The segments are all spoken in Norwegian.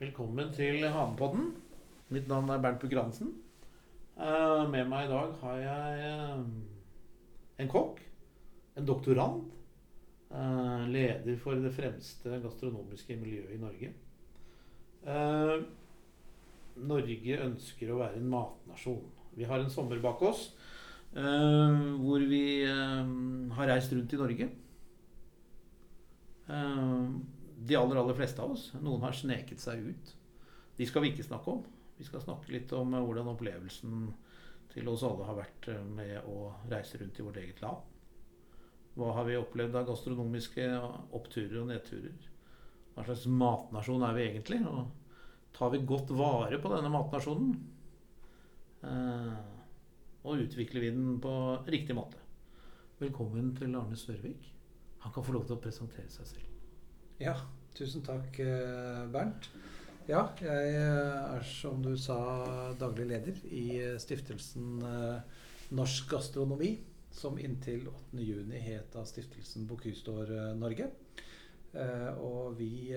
Velkommen til Hanepodden. Mitt navn er Bernt Bukk-Hansen. Eh, med meg i dag har jeg eh, en kokk, en doktorand, eh, leder for det fremste gastronomiske miljøet i Norge. Norge ønsker å være en matnasjon. Vi har en sommer bak oss hvor vi har reist rundt i Norge. Eh, de aller, aller fleste av oss. Noen har sneket seg ut. De skal vi ikke snakke om. Vi skal snakke litt om eh, hvordan opplevelsen til oss alle har vært eh, med å reise rundt i vårt eget land. Hva har vi opplevd av gastronomiske oppturer og nedturer? Hva slags matnasjon er vi egentlig? Og tar vi godt vare på denne matnasjonen? Eh, og utvikler vi den på riktig måte? Velkommen til Arne Sørvik. Han kan få lov til å presentere seg selv. Ja, tusen takk, eh, Bernt. Ja, jeg eh, er som du sa daglig leder i eh, stiftelsen Norsk Gastronomi, som inntil 8.6 het av stiftelsen Bocuse Norge. Og vi,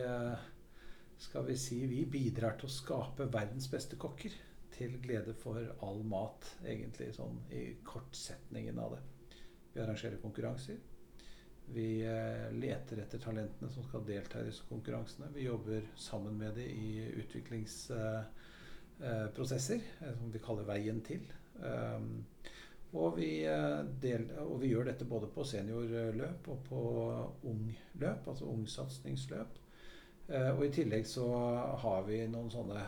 skal vi si, vi bidrar til å skape verdens beste kokker. Til glede for all mat, egentlig, sånn i kortsetningen av det. Vi arrangerer konkurranser. Vi eh, leter etter talentene som skal delta i disse konkurransene. Vi jobber sammen med dem i utviklingsprosesser, eh, som vi kaller Veien til. Um, og vi, eh, del, og vi gjør dette både på seniorløp og på ungløp, altså ungsatsingsløp. Eh, og i tillegg så har vi noen sånne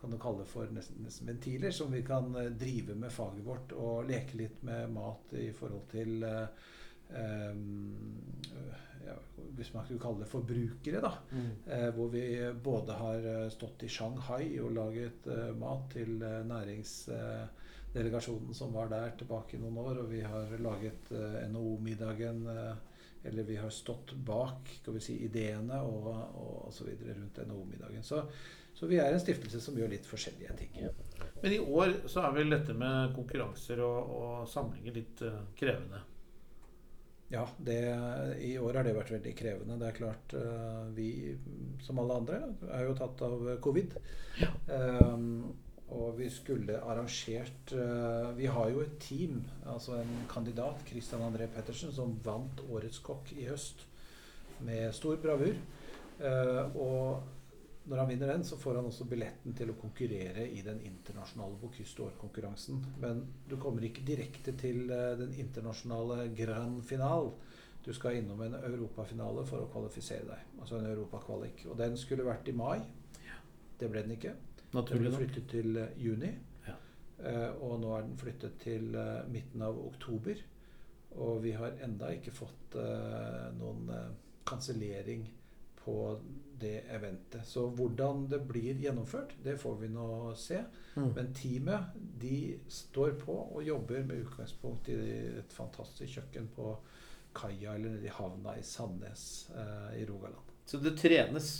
kan du kalle det for nesten, nesten ventiler, som vi kan eh, drive med faget vårt og leke litt med mat i forhold til eh, Um, ja, hvis man skulle kalle det forbrukere, da. Mm. Eh, hvor vi både har eh, stått i Shanghai og laget eh, mat til næringsdelegasjonen som var der tilbake i noen år. Og vi har laget NHO-middagen. Eller vi har stått bak skal vi si, ideene og, og, og så videre rundt NHO-middagen. Så, så vi er en stiftelse som gjør litt forskjellige ting. Men i år så er vel dette med konkurranser og, og samlinger litt uh, krevende. Ja, det, i år har det vært veldig krevende. Det er klart eh, vi, som alle andre, er jo tatt av covid. Um, og vi skulle arrangert uh, Vi har jo et team, altså en kandidat, Christian André Pettersen, som vant Årets kokk i høst med stor bravur. Uh, og når han vinner den, så får han også billetten til å konkurrere i den internasjonale Bocuse d'Or-konkurransen. Men du kommer ikke direkte til eh, den internasjonale grand final. Du skal innom en europafinale for å kvalifisere deg. Altså en europakvalik. Og den skulle vært i mai. Det ble den ikke. Den Naturlig ble nok. flyttet til eh, juni. Ja. Eh, og nå er den flyttet til midten av oktober. Og vi har enda ikke fått noen kansellering på det eventet. Så hvordan det blir gjennomført, det får vi nå se. Mm. Men teamet de står på og jobber med utgangspunkt i et fantastisk kjøkken på kaia eller nede i havna i Sandnes eh, i Rogaland. Så det trenes.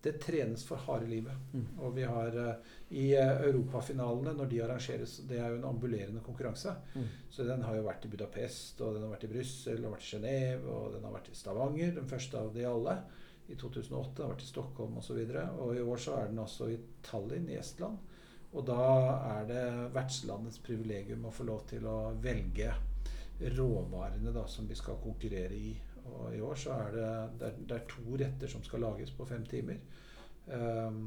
Det trenes for harde livet. Mm. Og vi har eh, i eh, europafinalene, når de arrangeres Det er jo en ambulerende konkurranse. Mm. Så den har jo vært i Budapest, og den har vært i Brussel, og vært i Genéve, og den har vært i Stavanger, den første av de alle. I 2008 det har vært i Stockholm osv. Og, så og i år så er den også i Tallinn i Estland. Og da er det vertslandets privilegium å få lov til å velge råvarene da, som vi skal konkurrere i. Og i år så er det, det, er, det er to retter som skal lages på fem timer. Um,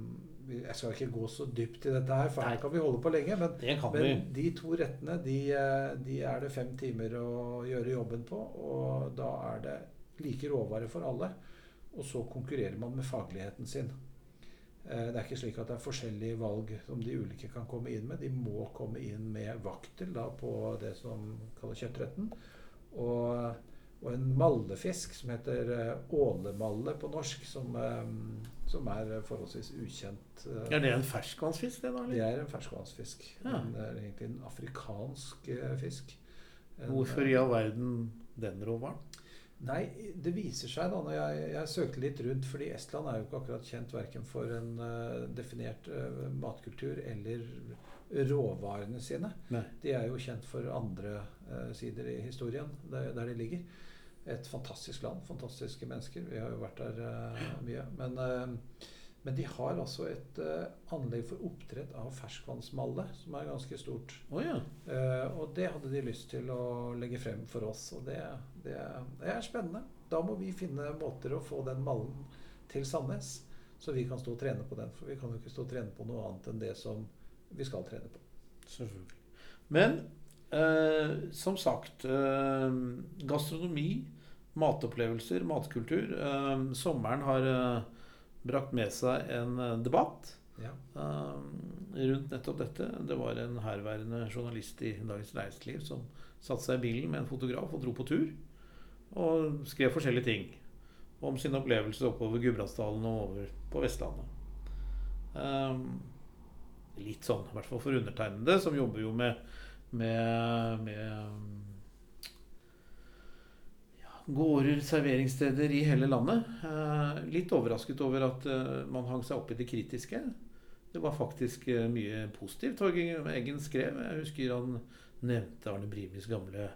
jeg skal ikke gå så dypt i dette her, for Nei. her kan vi holde på lenge. Men, men de to rettene de, de er det fem timer å gjøre jobben på. Og da er det like råvarer for alle. Og så konkurrerer man med fagligheten sin. Eh, Det er ikke slik at det er forskjellige valg som de ulike kan komme inn med. De må komme inn med vaktel da, på det som kalles kjøttretten. Og, og en mallefisk som heter eh, ålemalle på norsk, som, eh, som er forholdsvis ukjent. Er det en ferskvannsfisk, det da? det er en ferskvannsfisk. Ja. Det er egentlig en afrikansk fisk. En, Hvorfor i all verden den råvaren? Nei, det viser seg da når jeg, jeg søkte litt rundt, fordi Estland er jo ikke akkurat kjent verken for en uh, definert uh, matkultur eller råvarene sine. Nei. De er jo kjent for andre uh, sider i historien der, der de ligger. Et fantastisk land, fantastiske mennesker. Vi har jo vært der mye. Men, Men de har altså et uh, anlegg for oppdrett av ferskvannsmalle, som er ganske stort. Oh, ja. uh, og det hadde de lyst til å legge frem for oss. Og det, det, det, er spennende. Da må vi finne måter å få den mallen til Sandnes, så vi kan stå og trene på den. For vi kan jo ikke stå og trene på noe annet enn det som vi skal trene på. Selvfølgelig. Men uh, som sagt Gastronomi, matopplevelser, matkultur. sommeren har brakt med seg en eh, debatt ja. um, rundt nettopp dette. Det var en herværende journalist i Dagens Reiseliv som satte seg i bilen med en fotograf og dro på tur. Og skrev forskjellige ting om sine opplevelser oppover Gudbrandsdalen og over på Vestlandet. Um, litt sånn, i hvert fall for undertegnede, som jobber jo med, med, med gårder, serveringssteder i hele landet. Eh, litt overrasket over at eh, man hang seg opp i det kritiske. Det var faktisk eh, mye positivt Torgeir Eggen skrev. Jeg husker han nevnte Arne Brimis gamle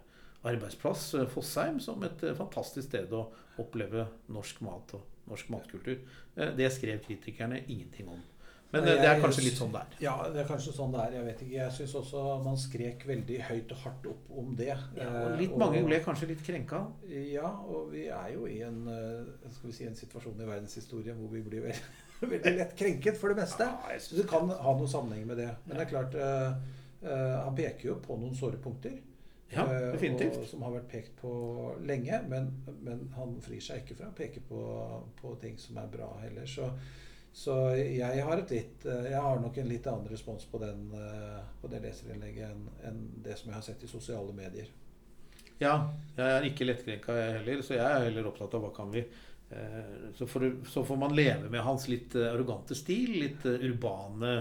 arbeidsplass, Fossheim, som et fantastisk sted å oppleve norsk mat og norsk matkultur. Det skrev kritikerne ingenting om. Men jeg, det er kanskje litt sånn det er. Ja, det er kanskje sånn det er. Jeg vet ikke. Jeg syns også man skrek veldig høyt og hardt opp om det. Ja, og litt og, mange ble kanskje litt krenka? Ja, og vi er jo i en, eh, skal vi si, en situasjon i verdenshistorien hvor vi blir veldig, veldig lett krenket for det meste. Ja, Så det kan ha noe sammenheng med det. Men det er klart, uh, uh, han peker jo på noen såre punkter. Ja, definitivt. Og, som har vært pekt på lenge. Men, men han frir seg ikke fra å peke på, på ting som er bra heller. Så så jeg har, litt, eh, jeg har nok en litt annen respons på, den, eh, på det leserinnlegget enn, enn det som jeg har sett i sosiale medier. Ja, jeg er ikke lettkrenka, jeg heller. Så jeg er heller opptatt av hva kan vi eh, så får, så får man leve med hans litt arrogante stil, litt urbane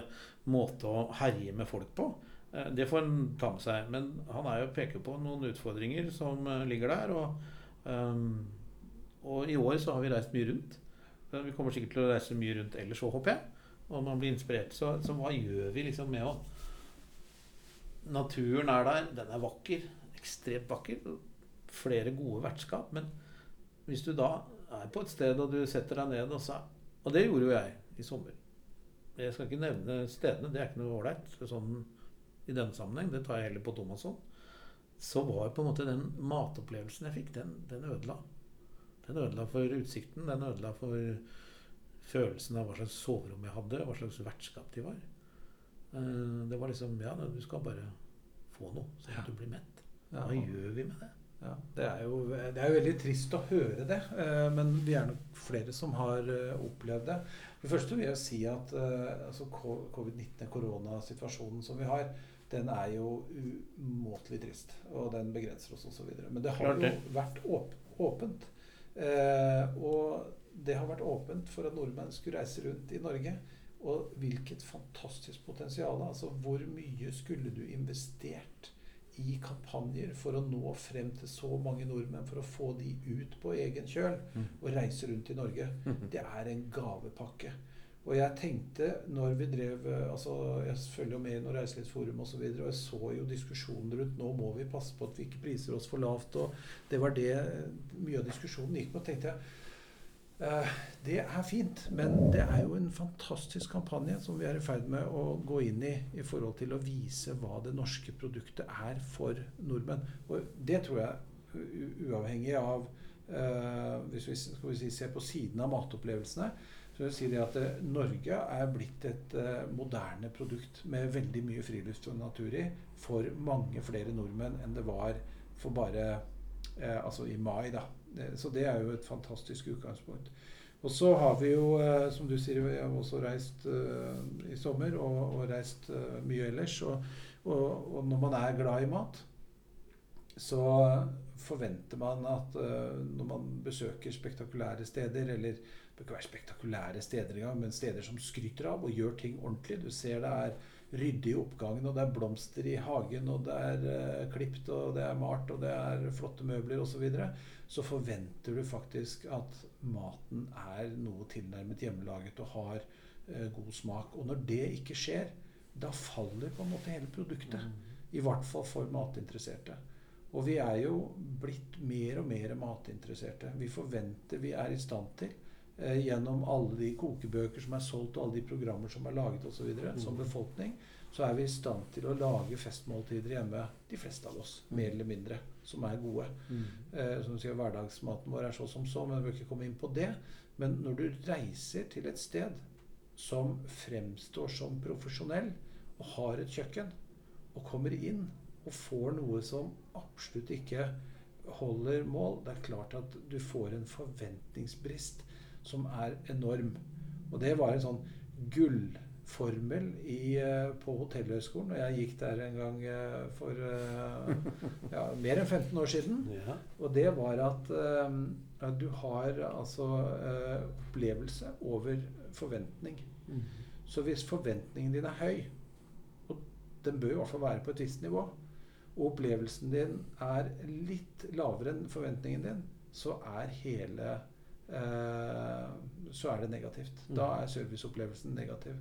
måte å herje med folk på. Det får han ta med seg. Men han er jo peker på noen utfordringer som ligger der. Og, og i år så har vi reist mye rundt. Vi kommer sikkert til å reise mye rundt ellers òg, håper jeg. Og man blir inspirert. Så, så, hva gjør vi liksom med å Naturen er der. Den er vakker. Ekstremt vakker. Flere gode vertskap. Men hvis du da er på et sted og du setter deg ned og sa Og det gjorde jo jeg i sommer. Jeg skal ikke nevne stedene, det er ikke noe ålreit sånn, i denne sammenheng. Det tar jeg heller på Thomasson. Så var på en måte den matopplevelsen jeg fikk, den, den ødela. Den ødela for utsikten. Den ødela for følelsen av hva slags soverom jeg hadde, hva slags vertskap de var. Eh, det var liksom Ja, du skal bare få noe, så at du blir mett. Hva gjør vi med det? Ja, det, er jo, det er jo veldig trist å høre det, eh, men vi er nok flere som har eh, opplevd det. For det første vil jeg si at altså covid-19, koronasituasjonen som vi har, den er jo umåtelig trist. Og den begrenser oss osv. Men det har jo vært åpent. Eh, og det har vært åpent for at nordmenn skulle reise rundt i Norge. Og hvilket fantastisk potensial. Altså hvor mye skulle du investert i kampanjer for å nå frem til så mange nordmenn, for å få de ut på egen kjøl mm. og reise rundt i Norge? Mm. Det er en gavepakke. Og jeg tenkte når vi drev altså Jeg følger jo med i noe reiselivsforum osv. Og, så videre, og jeg så jo diskusjonen rundt nå må vi passe på at vi ikke priser oss for lavt. og Det var det mye av diskusjonen gikk på. tenkte jeg uh, Det er fint, men det er jo en fantastisk kampanje som vi er i ferd med å gå inn i i forhold til å vise hva det norske produktet er for nordmenn. Og det tror jeg, uavhengig av uh, Hvis vi, skal vi si, ser på siden av matopplevelsene så jeg si det at eh, Norge er blitt et uh, moderne produkt med veldig mye friluft og natur i for mange flere nordmenn enn det var for bare eh, altså i mai. da. Så det er jo et fantastisk utgangspunkt. Og så har vi jo, som du sier, vi har også reist i sommer og, og reist mye ellers. Og, og, og, når man er glad i mat, så forventer man at når man besøker spektakulære steder eller bør ikke være spektakulære steder engang, men steder som skryter av og gjør ting ordentlig. Du ser det er ryddig i oppgangen, og det er blomster i hagen, og det er uh, klipt, og det er malt, og det er flotte møbler osv. Så, videre. så forventer du faktisk at maten er noe tilnærmet hjemmelaget og har uh, god smak. Og når det ikke skjer, da faller på en måte hele produktet. I hvert fall for matinteresserte. Og vi er jo blitt mer og mer matinteresserte. Vi forventer vi er i stand til gjennom alle de kokebøker som er solgt, og alle de programmer som er laget osv. Mm. som befolkning, så er vi i stand til å lage festmåltider hjemme, de fleste av oss, mer eller mindre, som er gode. Mm. Eh, som sier, Hverdagsmaten vår er så som så, men vi bør ikke komme inn på det. Men når du reiser til et sted som fremstår som profesjonell, og har et kjøkken, og kommer inn og får noe som absolutt ikke holder mål, det er klart at du får en forventningsbrist som er enorm. Og det var en sånn gullformel i, eh, på Hotellhøgskolen. Og jeg gikk der en gang eh, for eh, ja, mer enn 15 år siden. Ja. Og det var at, ja, du har altså opplevelse over forventning. Mm. Så hvis forventningen din er høy, og den bør i hvert fall være på et visst nivå, og opplevelsen din er litt lavere enn forventningen din, så er hele Så er det negativt. Mm. Da er serviceopplevelsen negativ.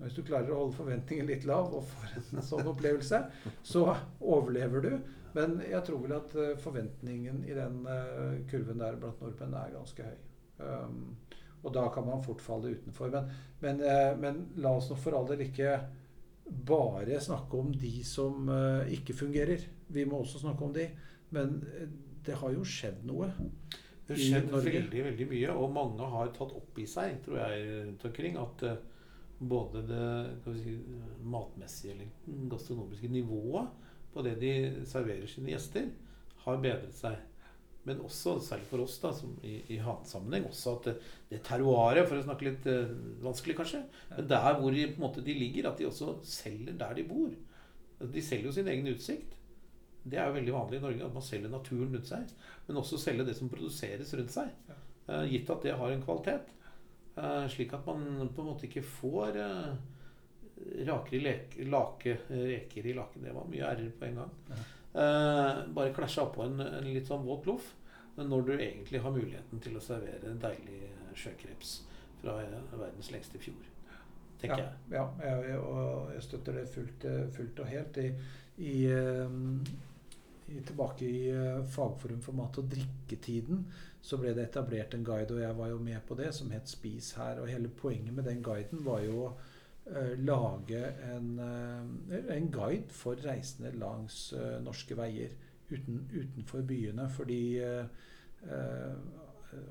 Hvis du klarer å holde forventningen litt lav og får en sånn opplevelse, så overlever du. Men jeg tror vel at eh, forventningen i den eh, kurven der blant nordmenn er ganske høy. Um, og da kan man fort falle utenfor. Men, men, eh, men la oss nå for all del ikke bare snakke om de som eh, ikke fungerer. Vi må også snakke om de. Men eh, det har jo skjedd noe. Det har skjedd veldig veldig mye, og mange har tatt opp i seg, tror jeg, rundt omkring, at eh, både det si, matmessige eller gastronomiske nivået på det de serverer sine gjester, har bedret seg. Men også, særlig for oss da, som i, i hatsammenheng, også at det, terroiret, for å snakke litt eh, vanskelig kanskje, men der hvor de, måte, de ligger, at de også selger der de bor. De selger jo sin egen utsikt. Det er jo veldig vanlig i Norge at man selger naturen rundt seg. Men også selge det som produseres rundt seg. Eh, gitt at det har en kvalitet. Eh, slik at man på en måte ikke får uh, rakere leke, lake, reker i laken. Det var mye r-er på en gang. Ja. Eh, bare klæsja oppå en, en litt sånn våt loff. Når du egentlig har muligheten til å servere en deilig sjøkreps fra eh, verdens lengste fjord. Tenker ja, jeg. Ja, jeg, og jeg støtter det fullt, eh, fullt og helt. I, i, um i, tilbake i eh, Fagforum for mat- og drikketiden så ble det etablert en guide, og jeg var jo med på det, som het Spis her. Og hele poenget med den guiden var jo å eh, lage en, eh, en guide for reisende langs norske veier uten, utenfor byene. Fordi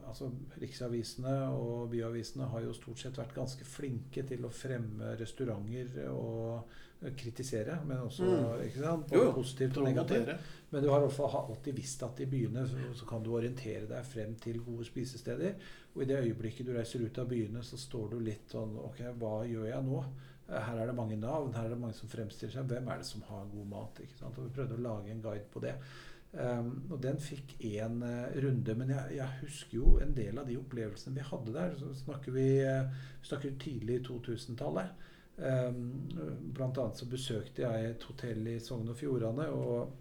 altså Riksavisene og byavisene har jo stort sett vært ganske flinke til å fremme restauranter og eh, kritisere, men også Mm. både positivt og negativt. Men du har alltid visst at i byene så, så kan du orientere deg frem til gode spisesteder. Og i det øyeblikket du reiser ut av byene, så står du litt sånn Ok, hva gjør jeg nå? Eh, Her er det mange navn, her er det mange som fremstiller seg. Hvem er det som har god mat? ikke sant? Og Vi prøvde å lage en guide på det. Um, og den fikk én runde. Men jeg, jeg husker jo en del av de opplevelsene vi hadde der. Så snakker vi, uh, vi snakker tidlig 2000-tallet. Um, blant annet så besøkte jeg et hotell i Sogn og Fjordane. og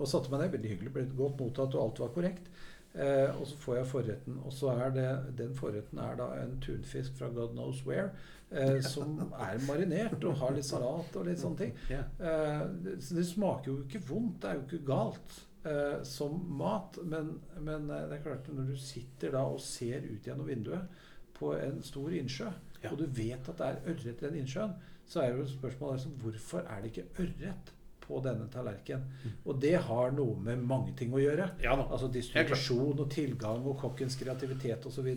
og satte meg ned. Veldig hyggelig. Ble godt mottatt, og alt var korrekt. Uh, og så får jeg forretten, og så er det den forretten er da en tunfisk fra God knows where, eh, som er marinert og har litt salat og litt sånne ting. Eh, det, så det smaker jo ikke vondt, det er jo ikke galt eh, som mat. Men, men eh, det er klart når du sitter da og ser ut gjennom vinduet på en stor innsjø, Ja. og du vet at det er ørret i den innsjøen, så er jo spørsmålet altså, hvorfor er det ikke ørret på denne tallerkenen? Og det har noe med mange ting å gjøre. Ja. Altså distribusjon og tilgang og kokkens kreativitet osv.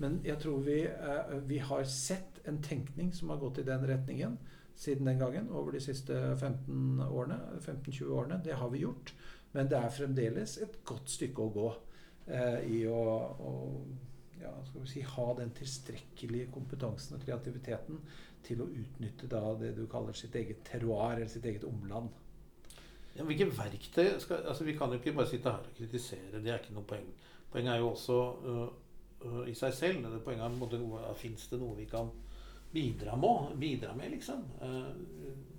Men jeg tror vi, eh, vi har sett en tenkning som har gått i den retningen siden den gangen over de siste 15 årene, 15-20 årene. Det har vi gjort. Men det er fremdeles et godt stykke å gå eh, i å, å ja, skal vi si, ha den tilstrekkelige kompetansen og kreativiteten til å utnytte da det du kaller sitt eget terroir, eller sitt eget omland. Ja, hvilke verktøy skal, altså Vi kan jo ikke bare sitte her og kritisere. Det er ikke noe poeng. Poenget er jo også uh, uh, i seg selv. Det Poenget er måte noe, Fins det noe vi kan bidra med? Bidra med liksom? Eh,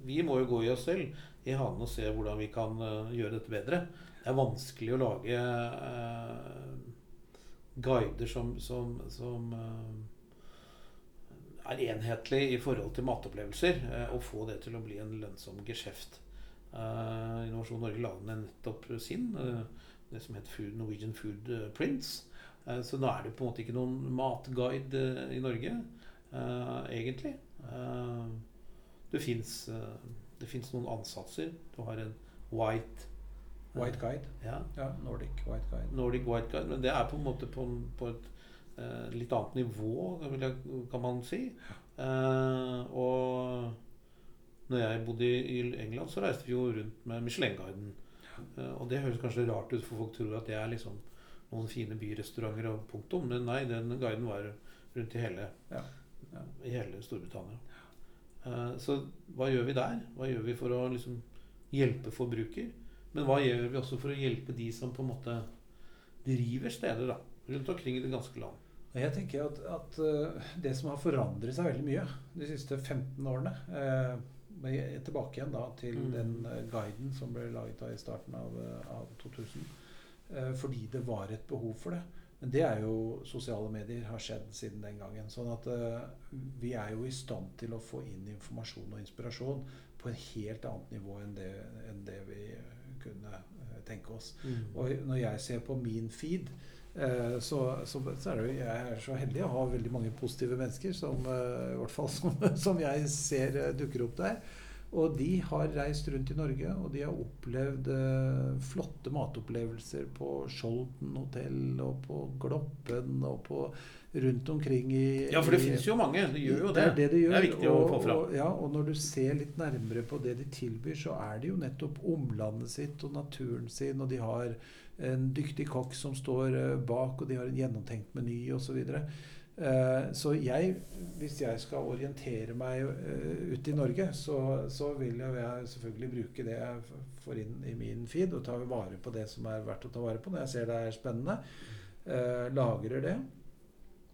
vi må jo gå i oss selv i hanen og se hvordan vi kan øh, gjøre dette bedre. Det er vanskelig å lage guider som, som, som er enhetlig i forhold til matopplevelser, og få det til å bli en lønnsom geskjeft. Eh, Innovasjon Norge lagde nettopp sin, uh, det som het Food, Norwegian Food eh, Prints. Uh, så nå er det på en måte ikke noen matguide i Norge, egentlig. Det fins noen ansatser. Du har en white White Guide. Ja, Ja, Nordic White Guide. Nordic White Guide. Men det er på en måte på, på et litt annet nivå, kan man si. Og når jeg bodde i, England, så reiste vi jo rundt med Michelin-guiden. Eh, og det høres kanskje rart ut, for folk tror at det er liksom noen fine byrestauranter og punktum. Men nei, den guiden var rundt i hele, Ja. Ja. i hele Storbritannia. Ja. så hva gjør vi der? Hva gjør vi for å liksom hjelpe forbruker? Men hva gjør vi også for å hjelpe de som på en måte driver steder da, rundt omkring i det ganske land? Jeg tenker at, at eh, det som har forandret seg veldig mye de siste 15 årene men Tilbake igjen da til Mm. den eh, guiden som ble laget i starten av, eh, av 2000. eh, fordi det var et behov for det. Men det er jo sosiale medier har skjedd siden den gangen. Sånn at eh, vi er jo i stand til å få inn informasjon og inspirasjon på et helt annet nivå enn det, enn det vi kunne eh, tenke oss. Og når jeg ser på min feed, så, så, så er det jo jeg er så heldig å ha veldig mange positive mennesker, som, eh, i hvert fall som, som jeg ser eh, dukker opp der. Og de har reist rundt i Norge, og de har opplevd eh, flotte matopplevelser på Skjolden hotell og på Gloppen og på rundt omkring i Ja, for det fins jo mange. Det gjør jo det. det er det de gjør. Det er viktig å få fram. Og, ja, og når du ser litt nærmere på det de tilbyr, så er det jo nettopp omlandet sitt og naturen sin, og de har en dyktig kokk som står eh, bak, og de har en gjennomtenkt meny osv. Så. Eh, så jeg, hvis jeg skal orientere meg eh, ute i Norge, så, så vil jeg, selvfølgelig bruke det jeg får inn i min feed, og ta vare på det som er verdt å ta vare på når jeg ser det er spennende. Lagrer det.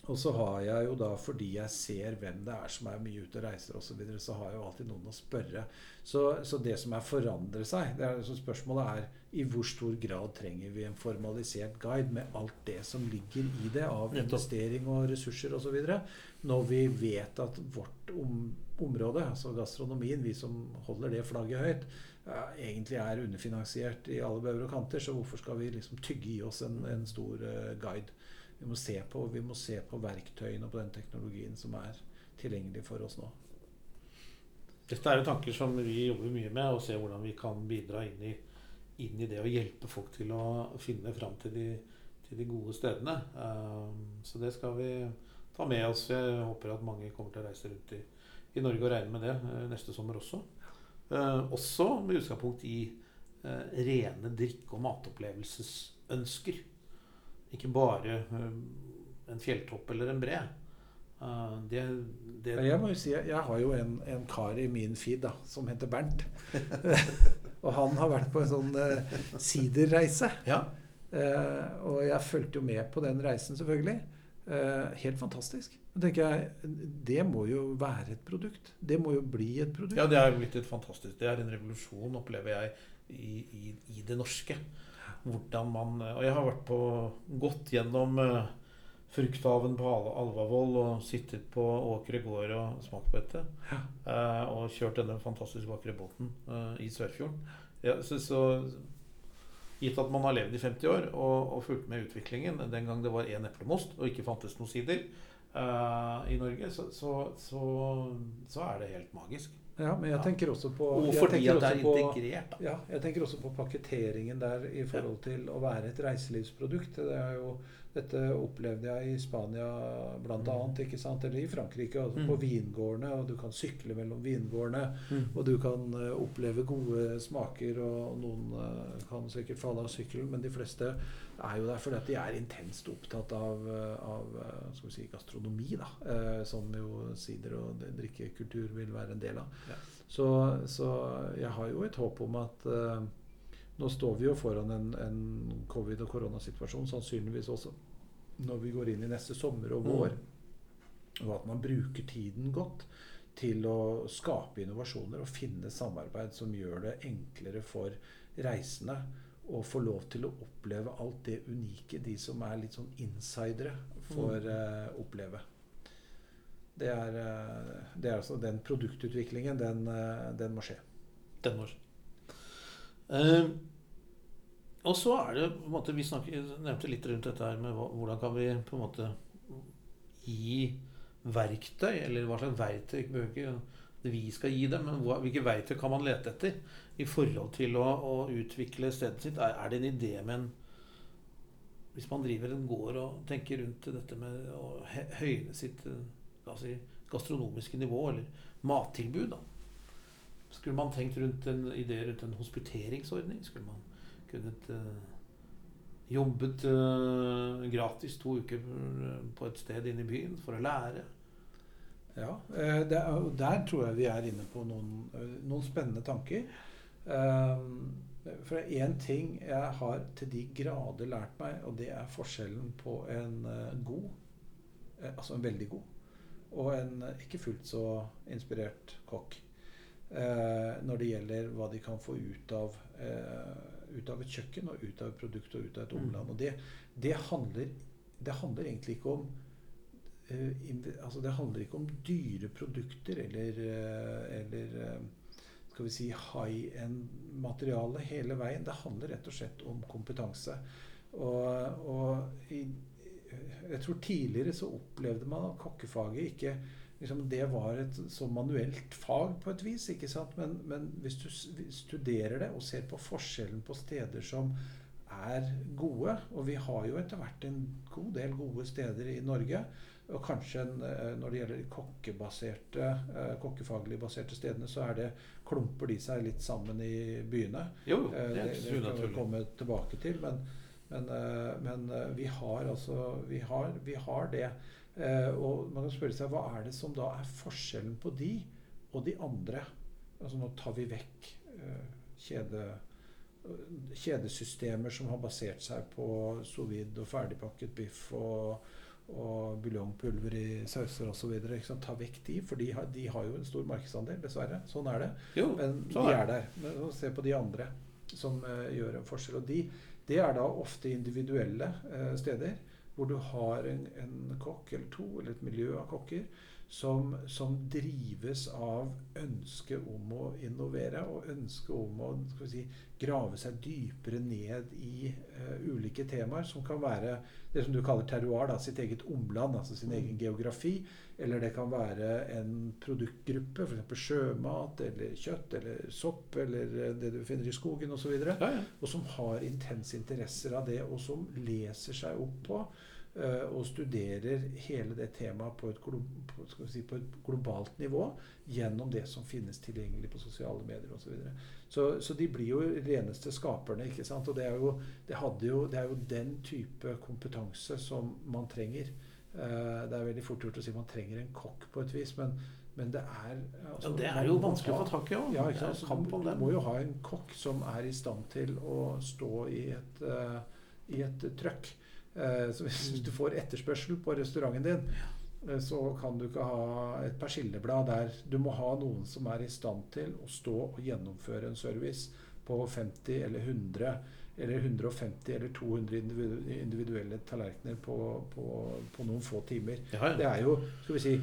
Og så har jeg jo da, fordi jeg ser hvem det er som er mye ute og reiser osv., så, så har jeg jo alltid noen å spørre. Så, så det som er forandrer seg det er, så Spørsmålet er i hvor stor grad trenger vi en formalisert guide med alt det som ligger i det av investering og ressurser osv., når vi vet at vårt om, område, altså gastronomien, vi som holder det flagget høyt, ja, egentlig er underfinansiert i alle bauger og kanter. Så hvorfor skal vi liksom tygge i oss en, en stor eh, guide? Vi må, se på, vi må se på verktøyene og på den teknologien som er tilgjengelig for oss nå. Dette er jo tanker som vi jobber mye med, og ser hvordan vi kan bidra inn i, inn i det å hjelpe folk til å finne fram til de, til de gode stedene. Um, så det skal vi ta med oss. Jeg håper at mange kommer til å reise rundt i, i Norge og regne med det eh, neste sommer også. Eh, også med utgangspunkt i eh, rene drikke- og matopplevelsesønsker. Ikke bare en fjelltopp eller en bre. Uh, det, det, Jeg må jo si, jeg har jo en, en kar i min feed da, som heter Bernt. og han har vært på en sånn eh, siderreise. ja. Eh, og jeg fulgte jo med på den reisen, selvfølgelig. Eh, helt fantastisk. Da tenker jeg, Det må jo være et produkt. Det må jo bli et produkt. Ja, det er blitt et fantastisk Det er en revolusjon, opplever jeg, i, i, i det norske. Hvordan man Og jeg har vært på gått gjennom uh, frukthaven på Al- Alvavoll og sittet på Åkre gård og smakt på dette. Ja. Eh, og kjørt denne fantastisk vakre båten eh, i Sørfjorden. Ja, så, så Gitt at man har levd i 50 år og, og fulgt med utviklingen den gang det var én eplemost og ikke fantes noen sider eh, i Norge, så, så, så, så er det helt magisk. Ja, men jeg tenker også på Og fordi at det er integrert. Da. Ja, jeg tenker også på pakketeringen der i forhold til å være et reiselivsprodukt. Det er jo, dette opplevde jeg i Spania bl.a., ikke sant? eller i Frankrike. Altså Mm. På vingårdene, og du kan sykle mellom vingårdene. Mm. Og du kan eh, oppleve gode smaker, og noen eh, kan sikkert falle av sykkelen, men de fleste er jo der fordi at de er intenst opptatt av, eh, av skal vi si, gastronomi, da. Som jo sider og drikkekultur vil være en del av. Ja. Så, så jeg har jo et håp om at nå står vi jo foran en, en covid- og koronasituasjon, sannsynligvis også når vi går inn i neste sommer og Mm. vår. Og at man bruker tiden godt til å skape innovasjoner og finne samarbeid som gjør det enklere for reisende å få lov til å oppleve alt det unike de som er litt sånn insidere, får Mm. eh, oppleve. Det er, uh, det er altså den produktutviklingen, den, uh, den må skje. Den må Eh, Og så er det på en måte, Vi snakker, nevnte litt rundt dette her med hvordan kan vi på en måte gi verktøy, eller hva slags verktøy behøver ikke vi skal gi dem, men hvilke verktøy kan man lete etter i forhold til å, å utvikle stedet sitt? Er, er det en idé med en Hvis man driver en gård og tenker rundt dette med å høyne sitt si, gastronomiske nivå, eller mattilbud, da. Skulle man tenkt rundt en idé rundt en hospiteringsordning? Skulle man kunnet eh, jobbet eh, gratis to uker eh, på et sted inne i byen for å lære? Ja, det er, og der tror jeg vi er inne på noen, noen spennende tanker. For én ting jeg har til de grader lært meg, og det er forskjellen på en god, altså en veldig god, og en ikke fullt så inspirert kokk. Når det gjelder hva de kan få ut av, ut av et kjøkken, og ut av et produkt og ut av et Mm. omland. Og det, det, handler, det handler egentlig ikke om uh, altså det handler ikke om dyre produkter eller, uh, eller uh, skal vi si high end-materiale hele veien. Det handler rett og slett om kompetanse. Og, og i, jeg tror tidligere så opplevde man at kokkefaget ikke liksom Det var et så manuelt fag på et vis. ikke sant? Men, men hvis du studerer det og ser på forskjellen på steder som er gode, og vi har jo etter hvert en god del gode steder i Norge, og kanskje eh, når det gjelder de kokkebaserte, eh, kokkefaglig baserte stedene, så er det klumper de seg litt sammen i byene. Jo, Eh, det er Det, ikke det skal vi komme tilbake til. Men, men, men vi har altså vi har, vi har det. Eh, Og man kan spørre seg hva er det som da er forskjellen på de og de andre? Altså Nå tar vi vekk eh, kjede, eh, kjedesystemer som har basert seg på sovid og ferdigpakket biff og, og buljongpulver i sauser osv. Ta vekk de, for de har, de har jo en stor markedsandel, dessverre. Sånn er det. Jo, Men sånn de er er der. Men se på de andre som eh, gjør en forskjell. Og de, det er da ofte individuelle eh, steder hvor du har en, en kokk eller to, eller et miljø av kokker, som, som drives av ønsket om å innovere og ønsket om å si, grave seg dypere ned i uh, ulike temaer, som kan være det som du kaller terroir, da, sitt eget omland, altså sin Mm. egen geografi. Eller det kan være en produktgruppe, f.eks. sjømat eller kjøtt eller sopp eller eh, det du finner i skogen osv. Og, Ja, ja. og som har intense interesser av det, og som leser seg opp på og studerer hele det temaet på et, si, på et globalt nivå gjennom det som finnes tilgjengelig på sosiale medier osv. Så, videre. så Så de blir jo reneste skaperne. ikke sant? Og det er jo, det jo, det er jo den type kompetanse som man trenger. Eh, det er veldig fort gjort å si man trenger en kokk på et vis, men, men det er altså, ja, det er jo vanskelig å få tak i òg. ja, ikke sant? Så du, om du må jo ha en kokk som er i stand til å stå i et, uh, i et trøkk. Eh, så hvis, hvis du får etterspørsel på restauranten din, eh, så kan du ikke ha et persilleblad der. Du må ha noen som er i stand til å stå og gjennomføre en service på 50 eller 100 eller 150 eller 200 individuelle tallerkener på, på, på noen få timer. Ja, Det er jo, skal vi si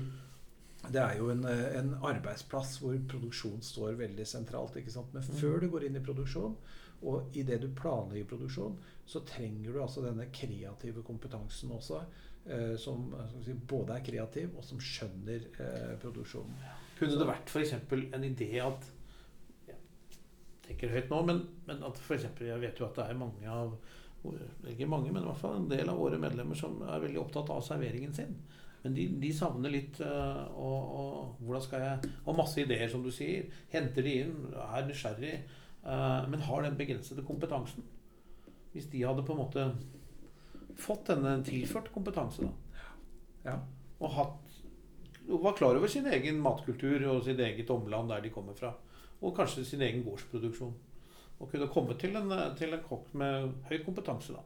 det er jo en, eh, en arbeidsplass hvor produksjon står veldig sentralt. Men Mm. før du går inn i produksjon, og idet du planlegger produksjon, så trenger du altså denne kreative kompetansen også. Eh, som eh, si, både er kreativ, og som skjønner eh, produksjonen. Kunne det vært f.eks. en idé at Jeg tenker høyt nå, men, men at eksempel, Jeg vet jo at det er mange av Ikke mange, men i hvert fall en del av våre medlemmer som er veldig opptatt av serveringen sin. Men de, de savner litt øh, og, og hvordan skal jeg Og masse ideer, som du sier. Henter de inn, er nysgjerrig, men har den begrensede kompetansen. Hvis de hadde på en måte fått denne tilført kompetanse, da, Ja. og hatt og var klar over sin egen matkultur og sitt eget omland der de kommer fra. Og kanskje sin egen gårdsproduksjon. Og kunne komme til en, til en kokk med høy kompetanse, da.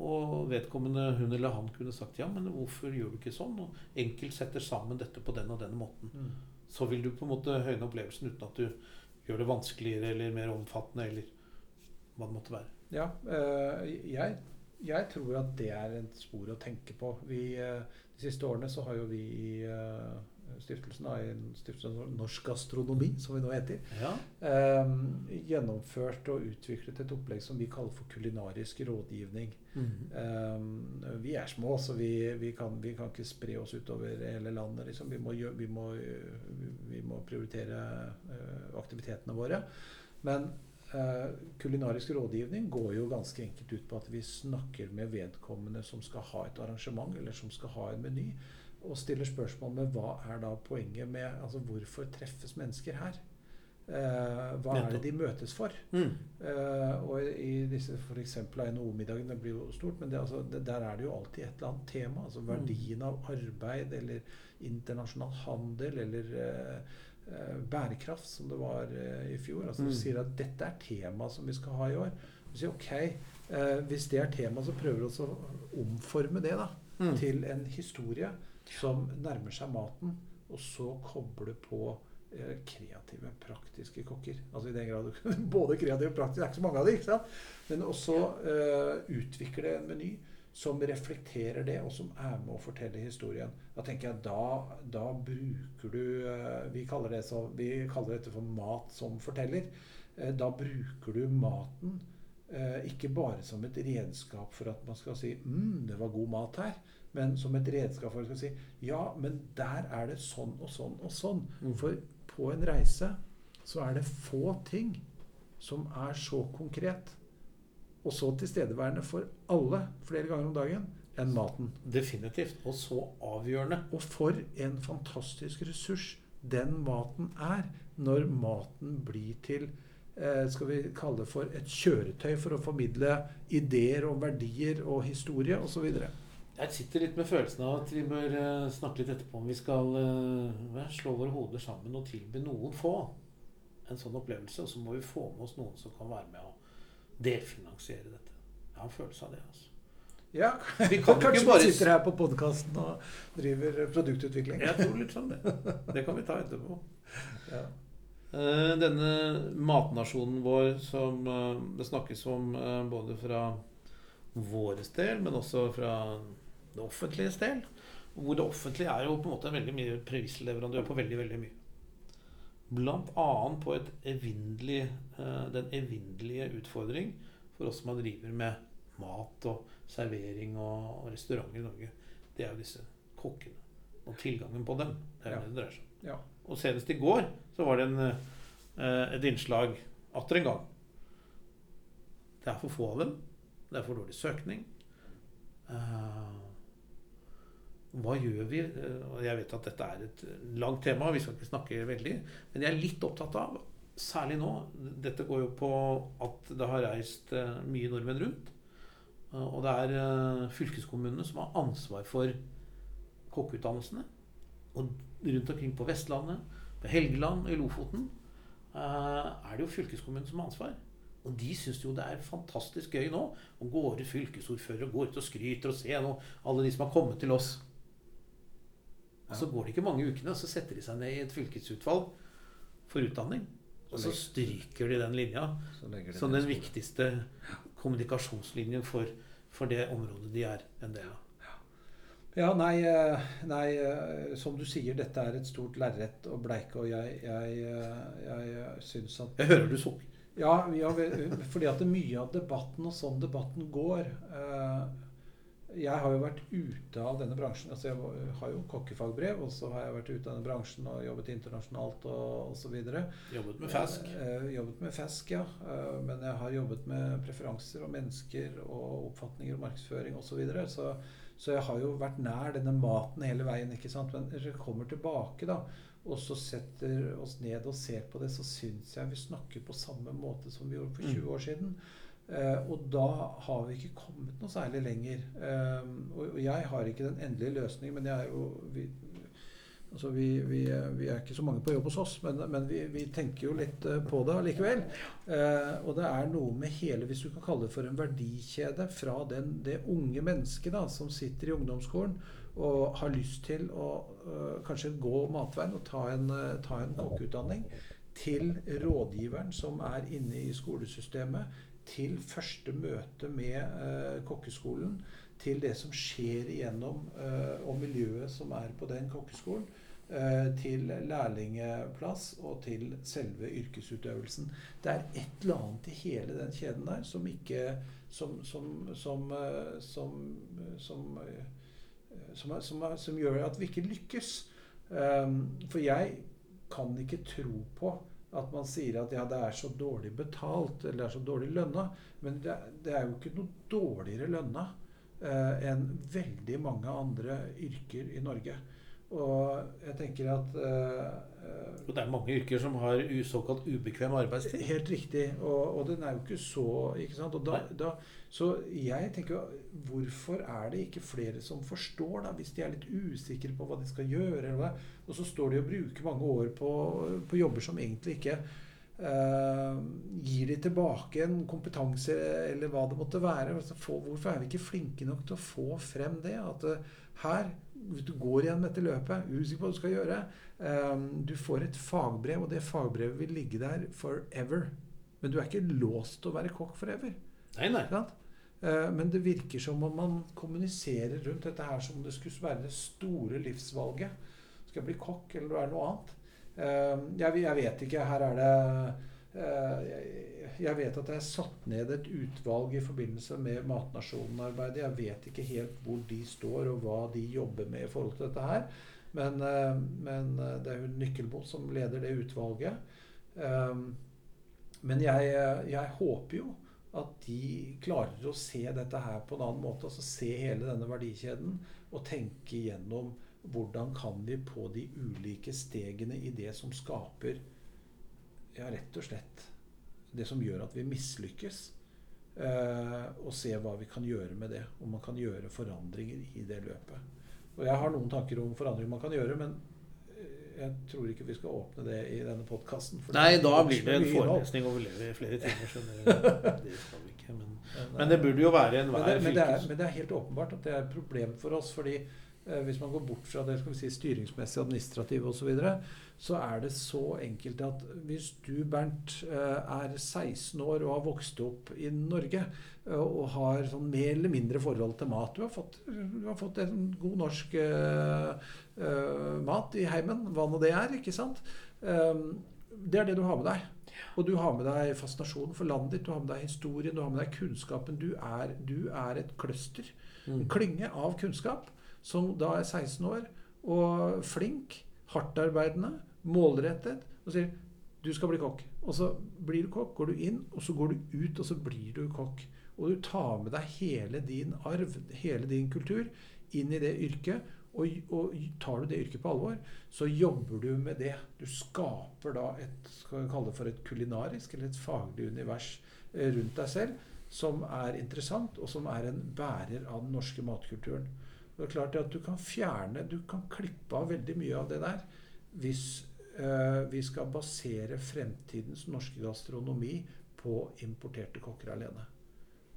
Og vedkommende hun eller han kunne sagt ja, men hvorfor gjør du ikke sånn? Og enkelt setter sammen dette på den og den måten. Så vil du på en måte høyne opplevelsen uten at du gjør det vanskeligere eller mer omfattende, eller hva det måtte være. Ja, eh, jeg, jeg tror at det er et spor å tenke på. Vi, eh, de siste årene så har jo vi i, eh, stiftelsen, da, Stiftelsen Norsk Gastronomi, som vi nå heter, Ja. eh, gjennomført og utviklet et opplegg som vi kaller for kulinarisk rådgivning. Mhm. Eh, vi er små, så vi, vi, kan, vi kan ikke spre oss utover hele landet. Liksom. Vi, må, vi, må, vi må prioritere eh, aktivitetene våre. Men eh, kulinarisk rådgivning går jo ganske enkelt ut på at vi snakker med vedkommende som skal ha et arrangement, eller som skal ha en meny, og stiller spørsmål med hva er da poenget med Altså hvorfor treffes mennesker her? Eh, hva er det de møtes for? Mm. Eh, og i disse f.eks. NHO-middagen, det blir jo stort, men det, altså, det, der er det jo alltid et eller annet tema. Altså verdien av arbeid, eller internasjonal handel, eller eh, eh, bærekraft, som det var eh, i fjor. Altså Mm. Du sier at dette er tema som vi skal ha i år. Du sier ok, eh, hvis det er tema, så prøver vi også å omforme det da, Mm. til en historie som nærmer seg maten, og så koble på eh, kreative, praktiske kokker. Altså i den grad Både kreative og praktiske, det er ikke så mange av dem, ikke sant? Men også uh, utvikle en meny som reflekterer det, og som er med å fortelle historien. Da tenker jeg, da, da bruker du uh, vi, kaller det så, vi kaller dette for mat som forteller. Uh, da bruker du maten ikke bare som et redskap for at man skal si mm, det var god mat her, men som et redskap for å si ja, men der er det sånn og sånn og sånn. Mm. For på en reise så er det få ting som er så konkret og så tilstedeværende for alle flere ganger om dagen enn maten. Definitivt. Og så avgjørende. Og for en fantastisk ressurs den maten er når maten blir til eh, skal vi kalle det for et kjøretøy for å formidle ideer og verdier og historie osv. Jeg sitter litt med følelsen av at vi bør eh, snakke litt etterpå om vi skal eh, slå våre hoder sammen og tilby noen få en sånn opplevelse. Og så må vi få med oss noen som kan være med å delfinansiere dette. Jeg har en følelse av det. altså. Ja, Vi kan kanskje bare sitter her på podkasten og driver produktutvikling. Jeg tror litt sånn det. Det kan vi ta etterpå. Ja. Eh, Denne matnasjonen vår som eh, det snakkes om eh, både fra våres del, men også fra det offentliges del. Hvor det offentlige er jo på en måte en veldig mye premissleverandør på veldig, veldig mye. Blant annet på et evinnelig, eh, den evinnelige utfordring for oss som driver med mat og servering og, restauranter i Norge. Det er jo disse kokkene. Og tilgangen på dem. Det er Ja. det det dreier seg om. Ja. Og senest i går så var det en, eh, et innslag atter en gang. Det er for få av dem. Det er for dårlig søkning. Eh, hva gjør vi? Eh, Jeg vet at dette er et langt tema, vi skal ikke snakke veldig. Men jeg er litt opptatt av, særlig nå Dette går jo på at det har reist eh, mye nordmenn rundt. Eh, Og det er fylkeskommunene som har ansvar for kokkeutdannelsene. Og rundt omkring på Vestlandet, på Helgeland og i Lofoten er det jo fylkeskommunen som har ansvar. Og de syns jo det er fantastisk gøy nå å gå ut fylkesordfører og gå ut og skryter og se nå alle de som har kommet til oss. Og så går det ikke mange ukene, og så setter de seg ned i et fylkesutvalg for utdanning. Og så stryker de den linja som den viktigste kommunikasjonslinjen for, for det området de er av. Ja, nei, eh, nei, eh, som du sier, dette er et stort lerret å bleike, og jeg, jeg, eh, jeg syns at Jeg hører du sukker. Ja, ja fordi at mye av debatten, og sånn debatten går eh, Jeg har jo vært ute av denne bransjen. altså Jeg har jo kokkefagbrev, og så har jeg vært ute av denne bransjen og jobbet internasjonalt og osv. Jobbet med Fask. Eh, jobbet med fisk, ja. Eh, men jeg har jobbet med preferanser og mennesker og oppfatninger og markedsføring osv. Så, videre. så så jeg har jo vært nær denne maten hele veien. ikke sant? Men når jeg kommer tilbake da, og så setter oss ned og ser på det, så syns jeg vi snakker på samme måte som vi gjorde for 20 år siden. Eh, og da har vi ikke kommet noe særlig lenger. Eh, og, jeg har ikke den endelige løsningen, men jeg er jo vi, Altså vi, vi, vi er ikke så mange på jobb hos oss, men, men vi, vi tenker jo litt eh, på det likevel. Eh, og det er noe med hele, hvis du kan kalle det for en verdikjede, fra den, det unge mennesket da, som sitter i ungdomsskolen og har lyst til å kanskje gå matveien og ta en, ta en kokkeutdanning, til rådgiveren som er inne i skolesystemet, til første møte med eh, kokkeskolen, til det som skjer igjennom eh, og miljøet som er på den kokkeskolen. eh, til lærlingeplass og til selve yrkesutøvelsen. Det er et eller annet i hele den kjeden der som ikke Som, som, som, som, som, eh, som, som, som gjør at vi ikke lykkes. Um, for jeg kan ikke tro på at man sier at ja, det er så dårlig betalt eller det er så dårlig lønna. Men det, er jo ikke noe dårligere lønna eh, enn veldig mange andre yrker i Norge. Og jeg tenker at uh, Og det er mange yrker som har såkalt ubekvem arbeidstid. Helt riktig. Og, og den er jo ikke så ikke sant? Og da, da, så jeg tenker jo, hvorfor er det ikke flere som forstår, da, hvis de er litt usikre på hva de skal gjøre? Og så står de og bruker mange år på, på jobber som egentlig ikke uh, gir de tilbake en kompetanse eller hva det måtte være. Altså, hvorfor er vi ikke flinke nok til å få frem det? At uh, her, du går igjen med dette løpet, usikker på hva du skal gjøre, eh, du får et fagbrev, og det fagbrevet vil ligge der forever. Men du er ikke låst til å være kokk forever. Nei, nei. Eh, Men det virker som om man kommuniserer rundt dette her som om det skulle være det store livsvalget. Skal jeg bli kokk, eller være noe annet? Eh, Jeg, vet ikke. Her er det jeg- Jeg vet at det er satt ned et utvalg i forbindelse med Matnasjonen-arbeidet. Jeg vet ikke helt hvor de står, og hva de jobber med i forhold til dette her. Men, eh, men eh, det er jo Nykkelbo som leder det utvalget. Eh, Men jeg, jeg håper jo at de klarer å se dette her på en annen måte. Altså se hele denne verdikjeden og tenke igjennom hvordan kan vi på de ulike stegene i det som skaper ja, rett og slett det som gjør at vi mislykkes. Eh, og se hva vi kan gjøre med det. Om man kan gjøre forandringer i det løpet. Og jeg har noen tanker om forandringer man kan gjøre, men eh, jeg tror ikke vi skal åpne det i denne podkasten. Nei, da blir det en forelesning over flere- flere timer. Det skal vi ikke, men, men det burde jo være Men enhver det, men, det er, men det er helt åpenbart at det er et problem for oss. fordi eh, hvis man går bort fra det skal vi si, styringsmessige, administrative osv., så, videre, så er det så enkelt at hvis du, Bernt, eh, er 16 år og har vokst opp i Norge eh, og har sånn mer eller mindre forhold til mat Du har fått, du har fått en god norsk uh, uh, mat i heimen, hva nå det er, ikke sant? Um, det er det du har med deg. Og du har med deg fascinasjonen for landet ditt, du har med deg historien, du har med deg kunnskapen. Du er, du er et cluster, en Mm. klynge av kunnskap, som da er 16 år og flink, hardtarbeidende, målrettet, og sier du skal bli kokk. Og så blir du kokk, går du inn, og så går du ut, og så blir du kokk. Og du tar med deg hele din arv, hele din kultur, inn i det yrket. Og, og tar du det yrket på alvor, så jobber du med det. Du skaper da et skal vi kalle det for et kulinarisk eller et faglig univers eh, rundt deg selv som er interessant, og som er en bærer av den norske matkulturen. Og det er klart at Du kan fjerne, du kan klippe av veldig mye av det der hvis eh, vi skal basere fremtidens norske gastronomi på importerte kokker alene.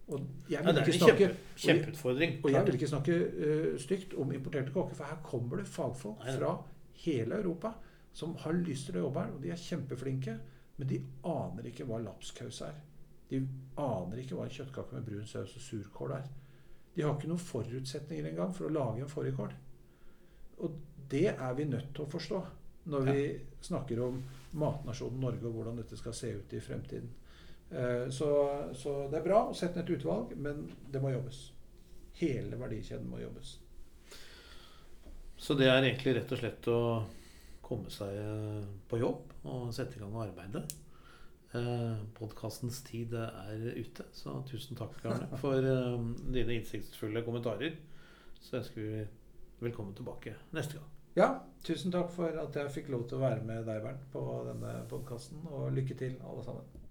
Og jeg Ja, det er en snakke kjempe, kjempeutfordring. og jeg vil ikke snakke uh, stygt om importerte kokker, for her kommer det fagfolk nei. fra hele Europa som har lyst til å jobbe her, og de er kjempeflinke, men de aner ikke hva lapskaus er. De aner ikke hva en kjøttkake med brun saus og surkål er. De har ikke noen forutsetninger engang for å lage en fårikål. Og det er vi nødt til å forstå når vi snakker om matnasjonen Norge og hvordan dette skal se ut i fremtiden. Eh, Så, så det er bra å sette ned et utvalg, men det må jobbes. Hele verdikjeden må jobbes. Så det er egentlig rett og slett å komme seg på jobb og sette i gang arbeidet. Eh, Podkastens tid er ute, så tusen takk, Arne, for eh, dine innsiktsfulle kommentarer. Så ønsker vi velkommen tilbake neste gang. Ja, tusen takk for at jeg fikk lov til å være med deg, Bernt, på denne podkasten. Og lykke til, alle sammen.